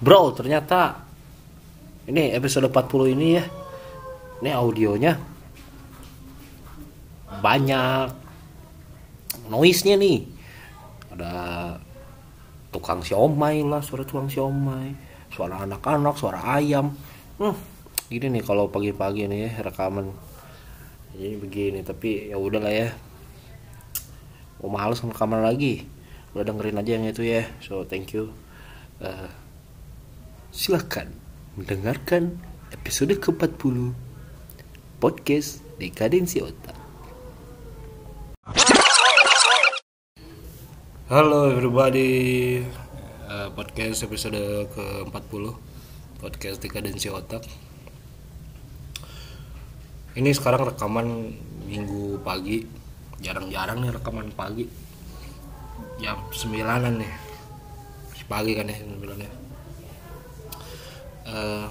Bro, ternyata ini episode 40 ini ya. Ini audionya banyak noise-nya nih. Ada tukang siomay lah, suara tukang siomay, suara anak-anak, suara ayam. Hmm, gini nih kalau pagi-pagi nih ya rekaman. Jadi begini, tapi ya udahlah ya. Mau males rekaman lagi. Udah dengerin aja yang itu ya. So, thank you. Eh, silakan mendengarkan episode ke-40 podcast Dekadensi Otak. Halo everybody, Eh, podcast episode ke-40 podcast Dekadensi Otak. Ini sekarang rekaman minggu pagi, jarang-jarang nih rekaman pagi. Jam 9 nih. Pagi kan ya 9 ya. Eh,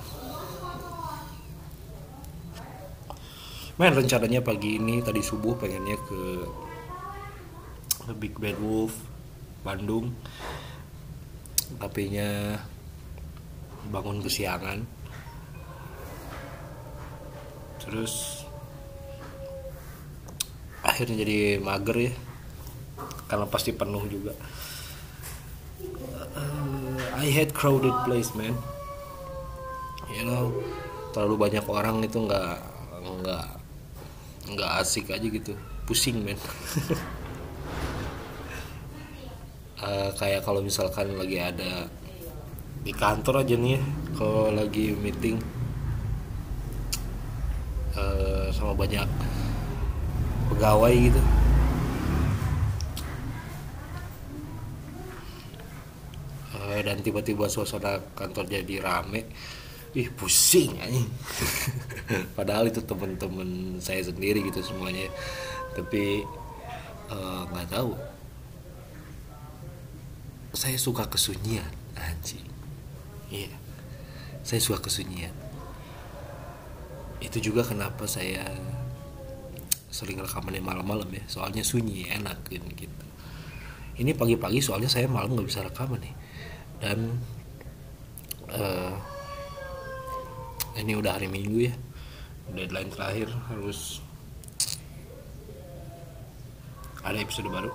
main rencananya pagi ini tadi subuh pengennya ke Big Bad Wolf Bandung. Tapi nya bangun kesiangan. Terus akhirnya jadi mager ya karena pasti penuh juga. Eh, I hate crowded place man you know terlalu banyak orang itu nggak nggak nggak asik aja gitu. Pusing men. Eh, kayak kalau misalkan lagi ada di kantor aja nih ya kalau lagi meeting eh, sama banyak pegawai gitu. Eh, dan tiba-tiba suasana kantor jadi rame ih pusing aja padahal itu temen-temen saya sendiri gitu semuanya. Tapi eh, nggak tahu. Saya suka kesunyian anjing. Iya. Saya suka kesunyian. Itu juga kenapa saya sering rekaman di malam-malam ya. Soalnya sunyi enak gitu. ini pagi-pagi soalnya saya malam nggak bisa rekaman nih. Dan eh, ini udah hari minggu ya. Deadline terakhir harus ada episode baru.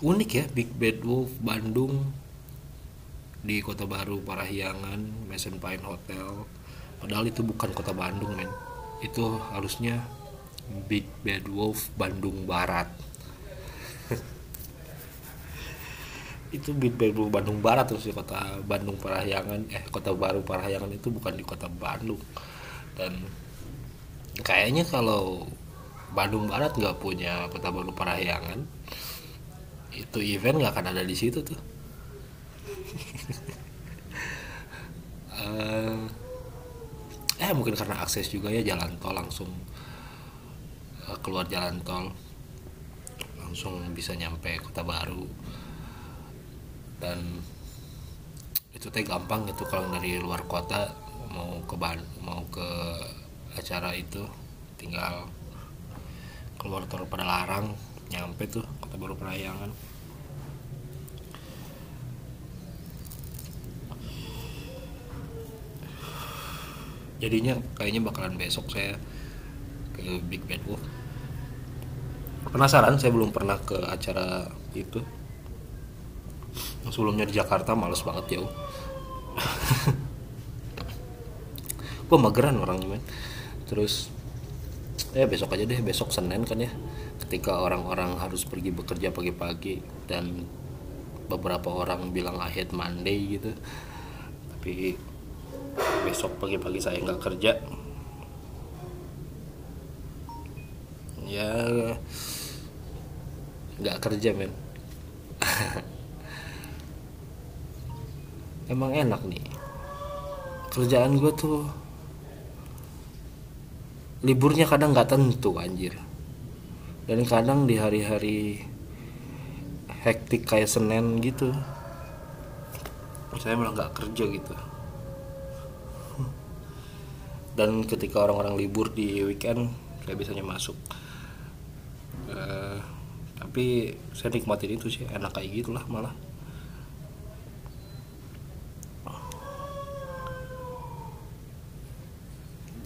Unik ya Big Bad Wolf Bandung di Kota Baru Parahyangan Mason Pine Hotel. Padahal itu bukan Kota Bandung men. Itu harusnya Big Bad Wolf Bandung Barat itu Wolf Bandung Barat terus di Kota Bandung Parahyangan eh Kota Baru Parahyangan itu bukan di Kota Bandung. Dan kayaknya kalau Bandung Barat nggak punya Kota Baru Parahyangan itu event nggak akan ada di situ tuh. Eh, eh mungkin karena akses juga ya jalan tol langsung eh, keluar jalan tol langsung bisa nyampe kota baru dan itu teh gampang gitu kalau dari luar kota mau ke Ban mau ke acara itu tinggal keluar tol pada larang nyampe tuh kota baru Parayangan jadinya kayaknya bakalan besok saya ke Big Bad Wolf. Penasaran saya belum pernah ke acara itu sebelumnya di Jakarta males banget jauh gue mageran orangnya men. Terus ya besok aja deh besok Senin kan ya ketika orang-orang harus pergi bekerja pagi-pagi dan beberapa orang bilang hate Monday gitu. Tapi besok pagi-pagi saya nggak kerja. Ya nggak kerja men emang enak nih. Kerjaan gue tuh liburnya kadang nggak tentu anjir. Dan kadang di hari-hari hektik kayak Senin gitu saya malah nggak kerja gitu. Dan ketika orang-orang libur di weekend saya biasanya masuk. Eh, tapi saya nikmatin itu sih enak kayak gitulah malah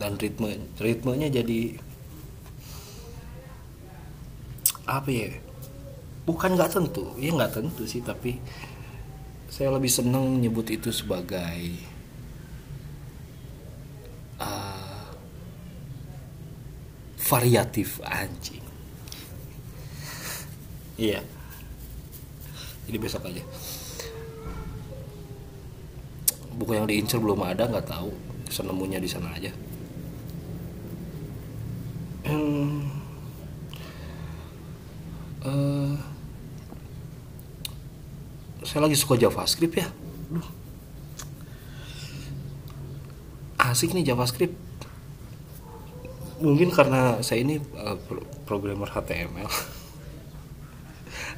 dan ritme. Ritmenya jadi apa ya? Bukan nggak tentu. Ya nggak tentu sih tapi saya lebih seneng nyebut itu sebagai uh, variatif anjing. Iya. Jadi besok aja. Buku yang diincer belum ada nggak tahu. Senemunya di sana aja hmm, uh, saya lagi suka JavaScript ya. Asik nih JavaScript. Mungkin karena saya ini uh, programmer HTML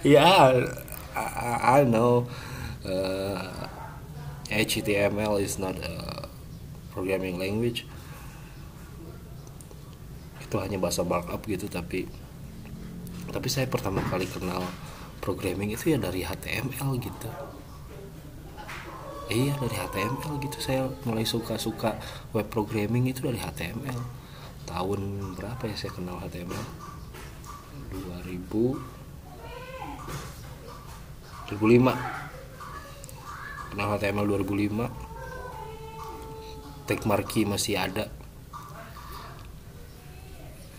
ya yeah, I, I know uh, HTML is not a programming language. Itu hanya bahasa markup gitu tapi tapi saya pertama kali kenal programming itu ya dari HTML gitu. Iya dari HTML gitu. Saya mulai suka-suka web programming itu dari HTML tahun berapa ya saya kenal HTML 2000 2005 kenal HTML 2005 tag marquee masih ada.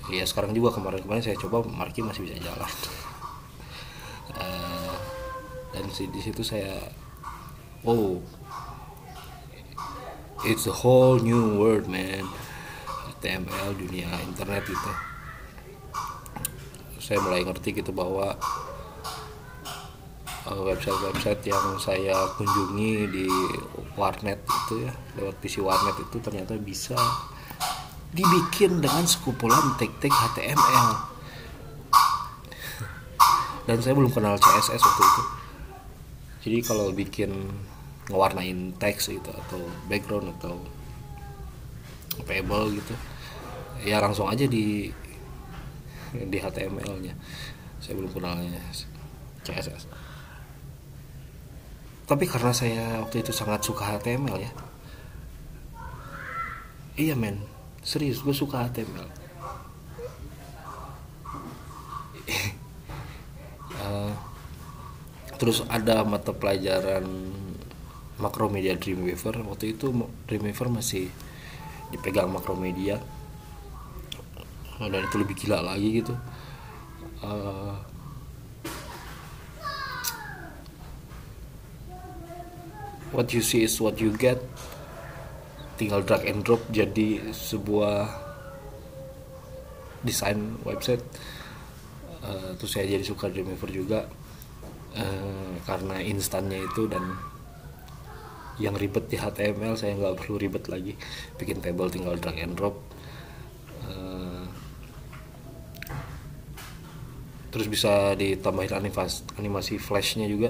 Ya sekarang juga kemarin-kemarin saya coba marquee masih bisa jalan dan di situ saya oh it's a whole new world man. HTML dunia internet itu saya mulai ngerti gitu bahwa eh, website-website yang saya kunjungi di warnet itu ya lewat PC warnet itu ternyata bisa dibikin dengan sekumpulan tag-tag HTML dan saya belum kenal CSS waktu itu jadi kalau bikin ngewarnain teks gitu atau background atau payable gitu ya langsung aja di di HTML nya saya belum kenalnya CSS tapi karena saya waktu itu sangat suka HTML ya iya men. Serius gue suka HTML uh, terus ada mata pelajaran Makromedia Dreamweaver. Waktu itu Dreamweaver masih dipegang Makromedia dan itu lebih gila lagi gitu. Uh, what you see is what you get. Tinggal drag and drop jadi sebuah desain website. Uh, terus saya jadi suka Dreamweaver juga uh, karena instannya itu dan yang ribet di HTML saya nggak perlu ribet lagi. Bikin table tinggal drag and drop. Uh, terus bisa ditambahin animasi, animasi flashnya juga.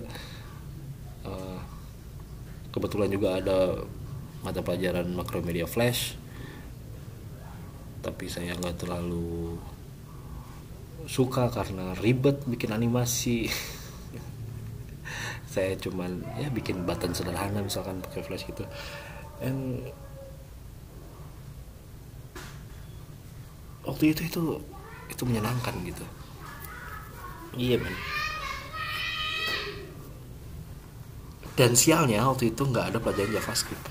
Uh, kebetulan juga ada mata pelajaran makromedia flash. Tapi saya nggak terlalu suka karena ribet bikin animasi saya cuman ya bikin button sederhana misalkan pakai flash gitu. And waktu itu itu itu menyenangkan gitu. Iya men. Dan sialnya waktu itu nggak ada pelajaran JavaScript.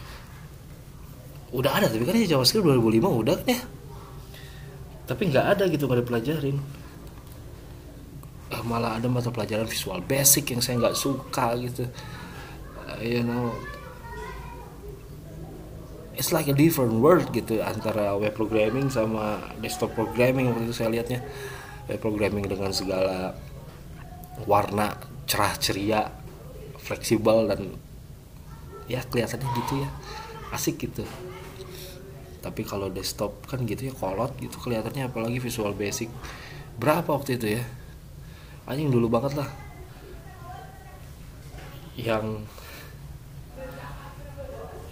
Udah ada tapi kan ya JavaScript 2005 udah ya. Tapi nggak ada gitu nggak dipelajarin. uh, malah ada mata pelajaran visual basic yang saya nggak suka gitu. Uh, you know. It's like a different world gitu antara web programming sama desktop programming. Waktu itu saya lihatnya web programming dengan segala warna cerah ceria fleksibel dan ya kelihatannya gitu ya. Asik gitu. Tapi kalau desktop kan gitu ya kolot gitu kelihatannya apalagi visual basic. Berapa waktu itu ya anjing dulu banget lah. Yang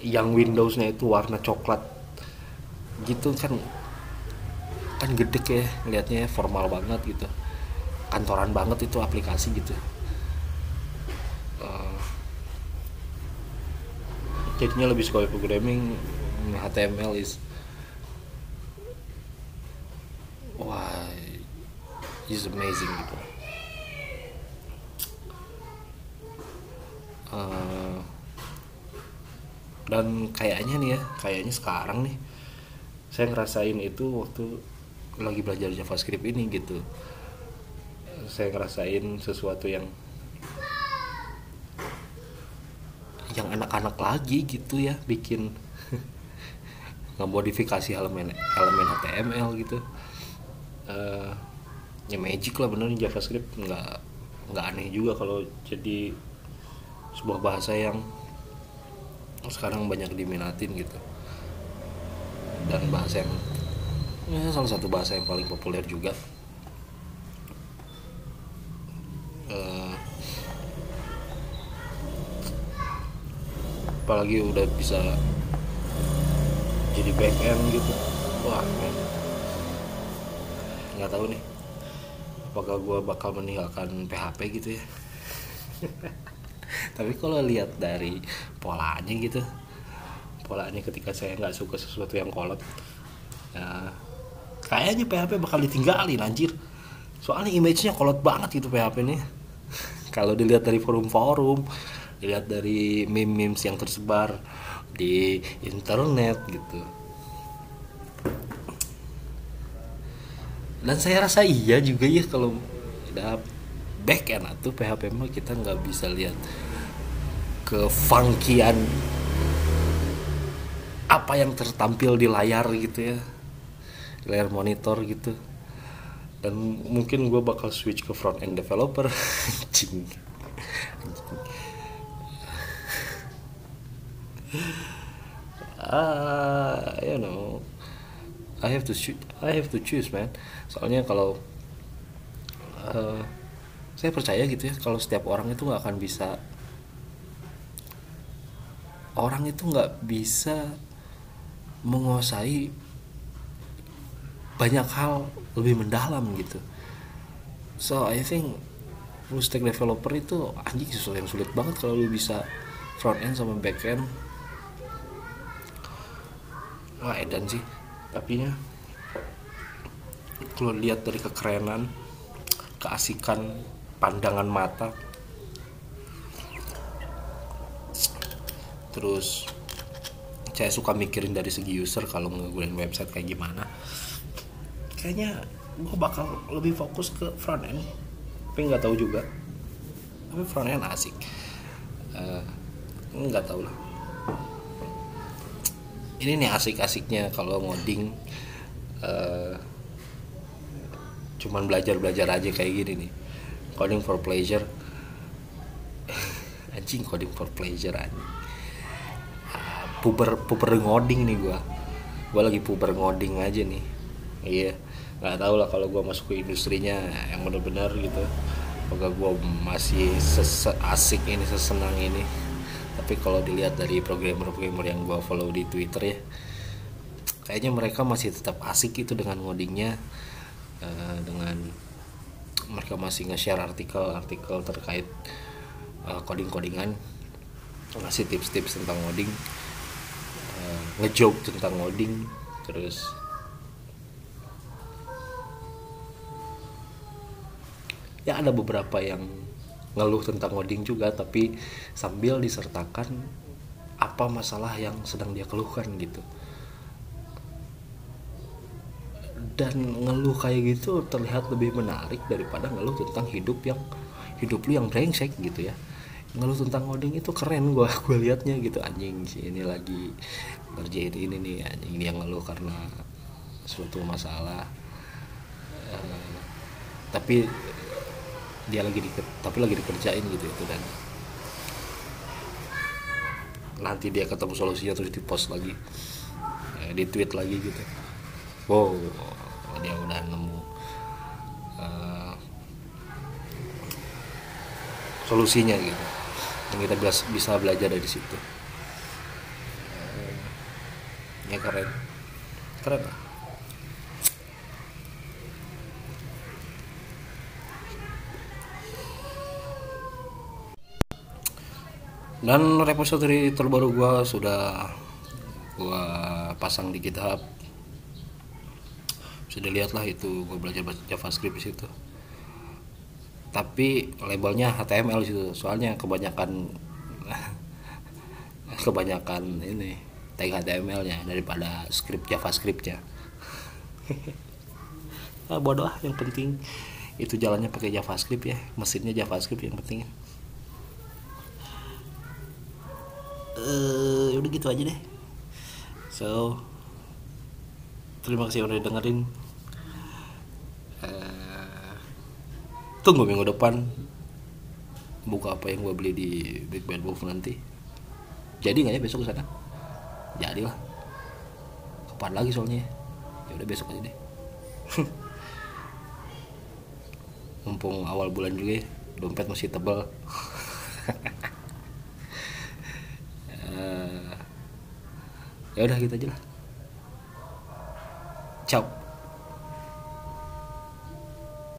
yang Windowsnya itu warna coklat. Gitu kan. Kan gede ya liatnya formal banget gitu. Kantoran banget itu aplikasi gitu. Uh, jadinya lebih suka programming HTML is wah is amazing gitu uh, dan kayaknya nih ya kayaknya sekarang nih saya ngerasain itu waktu lagi belajar JavaScript ini gitu. Saya ngerasain sesuatu yang yang anak-anak lagi gitu ya bikin ngemodifikasi elemen elemen HTML gitu. Uh, ya magic lah bener JavaScript nggak nggak aneh juga kalau jadi sebuah bahasa yang sekarang banyak diminatin gitu. Dan bahasa yang ya, salah satu bahasa yang paling populer juga. Uh, apalagi udah bisa jadi back end gitu. Wah men. Nggak tahu nih apakah gue bakal meninggalkan PHP gitu ya tapi kalau lihat dari polanya gitu polanya ketika saya nggak suka sesuatu yang kolot ya kayaknya PHP bakal ditinggalin anjir. Soalnya image-nya kolot banget gitu PHP nih kalau dilihat dari forum-forum dilihat dari meme-memes yang tersebar di internet gitu. Dan saya rasa iya juga ya kalau back end atau PHP mah kita nggak bisa lihat ke funkian apa yang tertampil di layar gitu ya di layar monitor gitu. Dan mungkin gue bakal switch ke front end developer. Anjing. Ah you know. I have to I have to choose man. Soalnya kalau uh, saya percaya gitu ya kalau setiap orang itu nggak akan bisa orang itu nggak bisa menguasai banyak hal lebih mendalam gitu. So I think full stack developer itu anjing sesuatu yang sulit banget kalau lu bisa front end sama back end. Wah edan sih. Tapi ya kalau lihat dari kekerenan keasikan pandangan mata. Terus saya suka mikirin dari segi user kalau nggunain website kayak gimana. Kayaknya gue bakal lebih fokus ke front end tapi nggak tahu juga. Tapi front end asik. Uh, nggak tahu lah. Ini nih asik-asiknya kalau ngoding uh, cuman belajar-belajar aja kayak gini nih coding for pleasure. Anjing coding for pleasure anjing. Uh, puber puber ngoding nih gua. Gua lagi puber ngoding aja nih. Iya nggak tahu lah kalau gua masuk ke industrinya yang benar-benar gitu. Apakah gua masih asik ini sesenang ini. Tapi kalau dilihat dari programmer-programmer yang gue follow di Twitter ya kayaknya mereka masih tetap asik itu dengan ngodingnya uh, dengan mereka masih nge-share artikel-artikel terkait uh, coding-codingan. Ngasih tips-tips tentang ngoding uh, ngejoke tentang ngoding terus ya ada beberapa yang ngeluh tentang ngoding juga tapi sambil disertakan apa masalah yang sedang dia keluhkan gitu dan ngeluh kayak gitu terlihat lebih menarik daripada ngeluh tentang hidup yang hidup lu yang brengsek gitu ya. Ngeluh tentang ngoding itu keren gua gue liatnya gitu anjing sih ini lagi ngerjain ini nih anjing dia ngeluh karena suatu masalah. Uh, tapi dia lagi di tapi lagi dikerjain gitu itu dan nanti dia ketemu solusinya terus di post lagi ya, di tweet lagi gitu. Wow dia udah nemu uh, solusinya gitu. Dan kita bisa belajar dari situ. Eh, ya keren. Keren lah dan repository terbaru gua sudah gua pasang di GitHub sudah lihat lah itu gue belajar JavaScript di situ. Tapi labelnya HTML situ soalnya kebanyakan kebanyakan ini tag HTML nya daripada script JavaScriptnya. Ah, bodoh ah yang penting itu jalannya pakai JavaScript ya mesinnya JavaScript yang penting. Uh, udah gitu aja deh. So terima kasih udah dengerin uh, tunggu minggu depan. Buka apa yang gue beli di Big Bad Wolf nanti. Jadi nggak ya besok ke sana? Jadilah. Kapan lagi soalnya? Ya udah besok aja deh. Mumpung awal bulan juga ya dompet masih tebal. Uh, ya udah gitu aja lah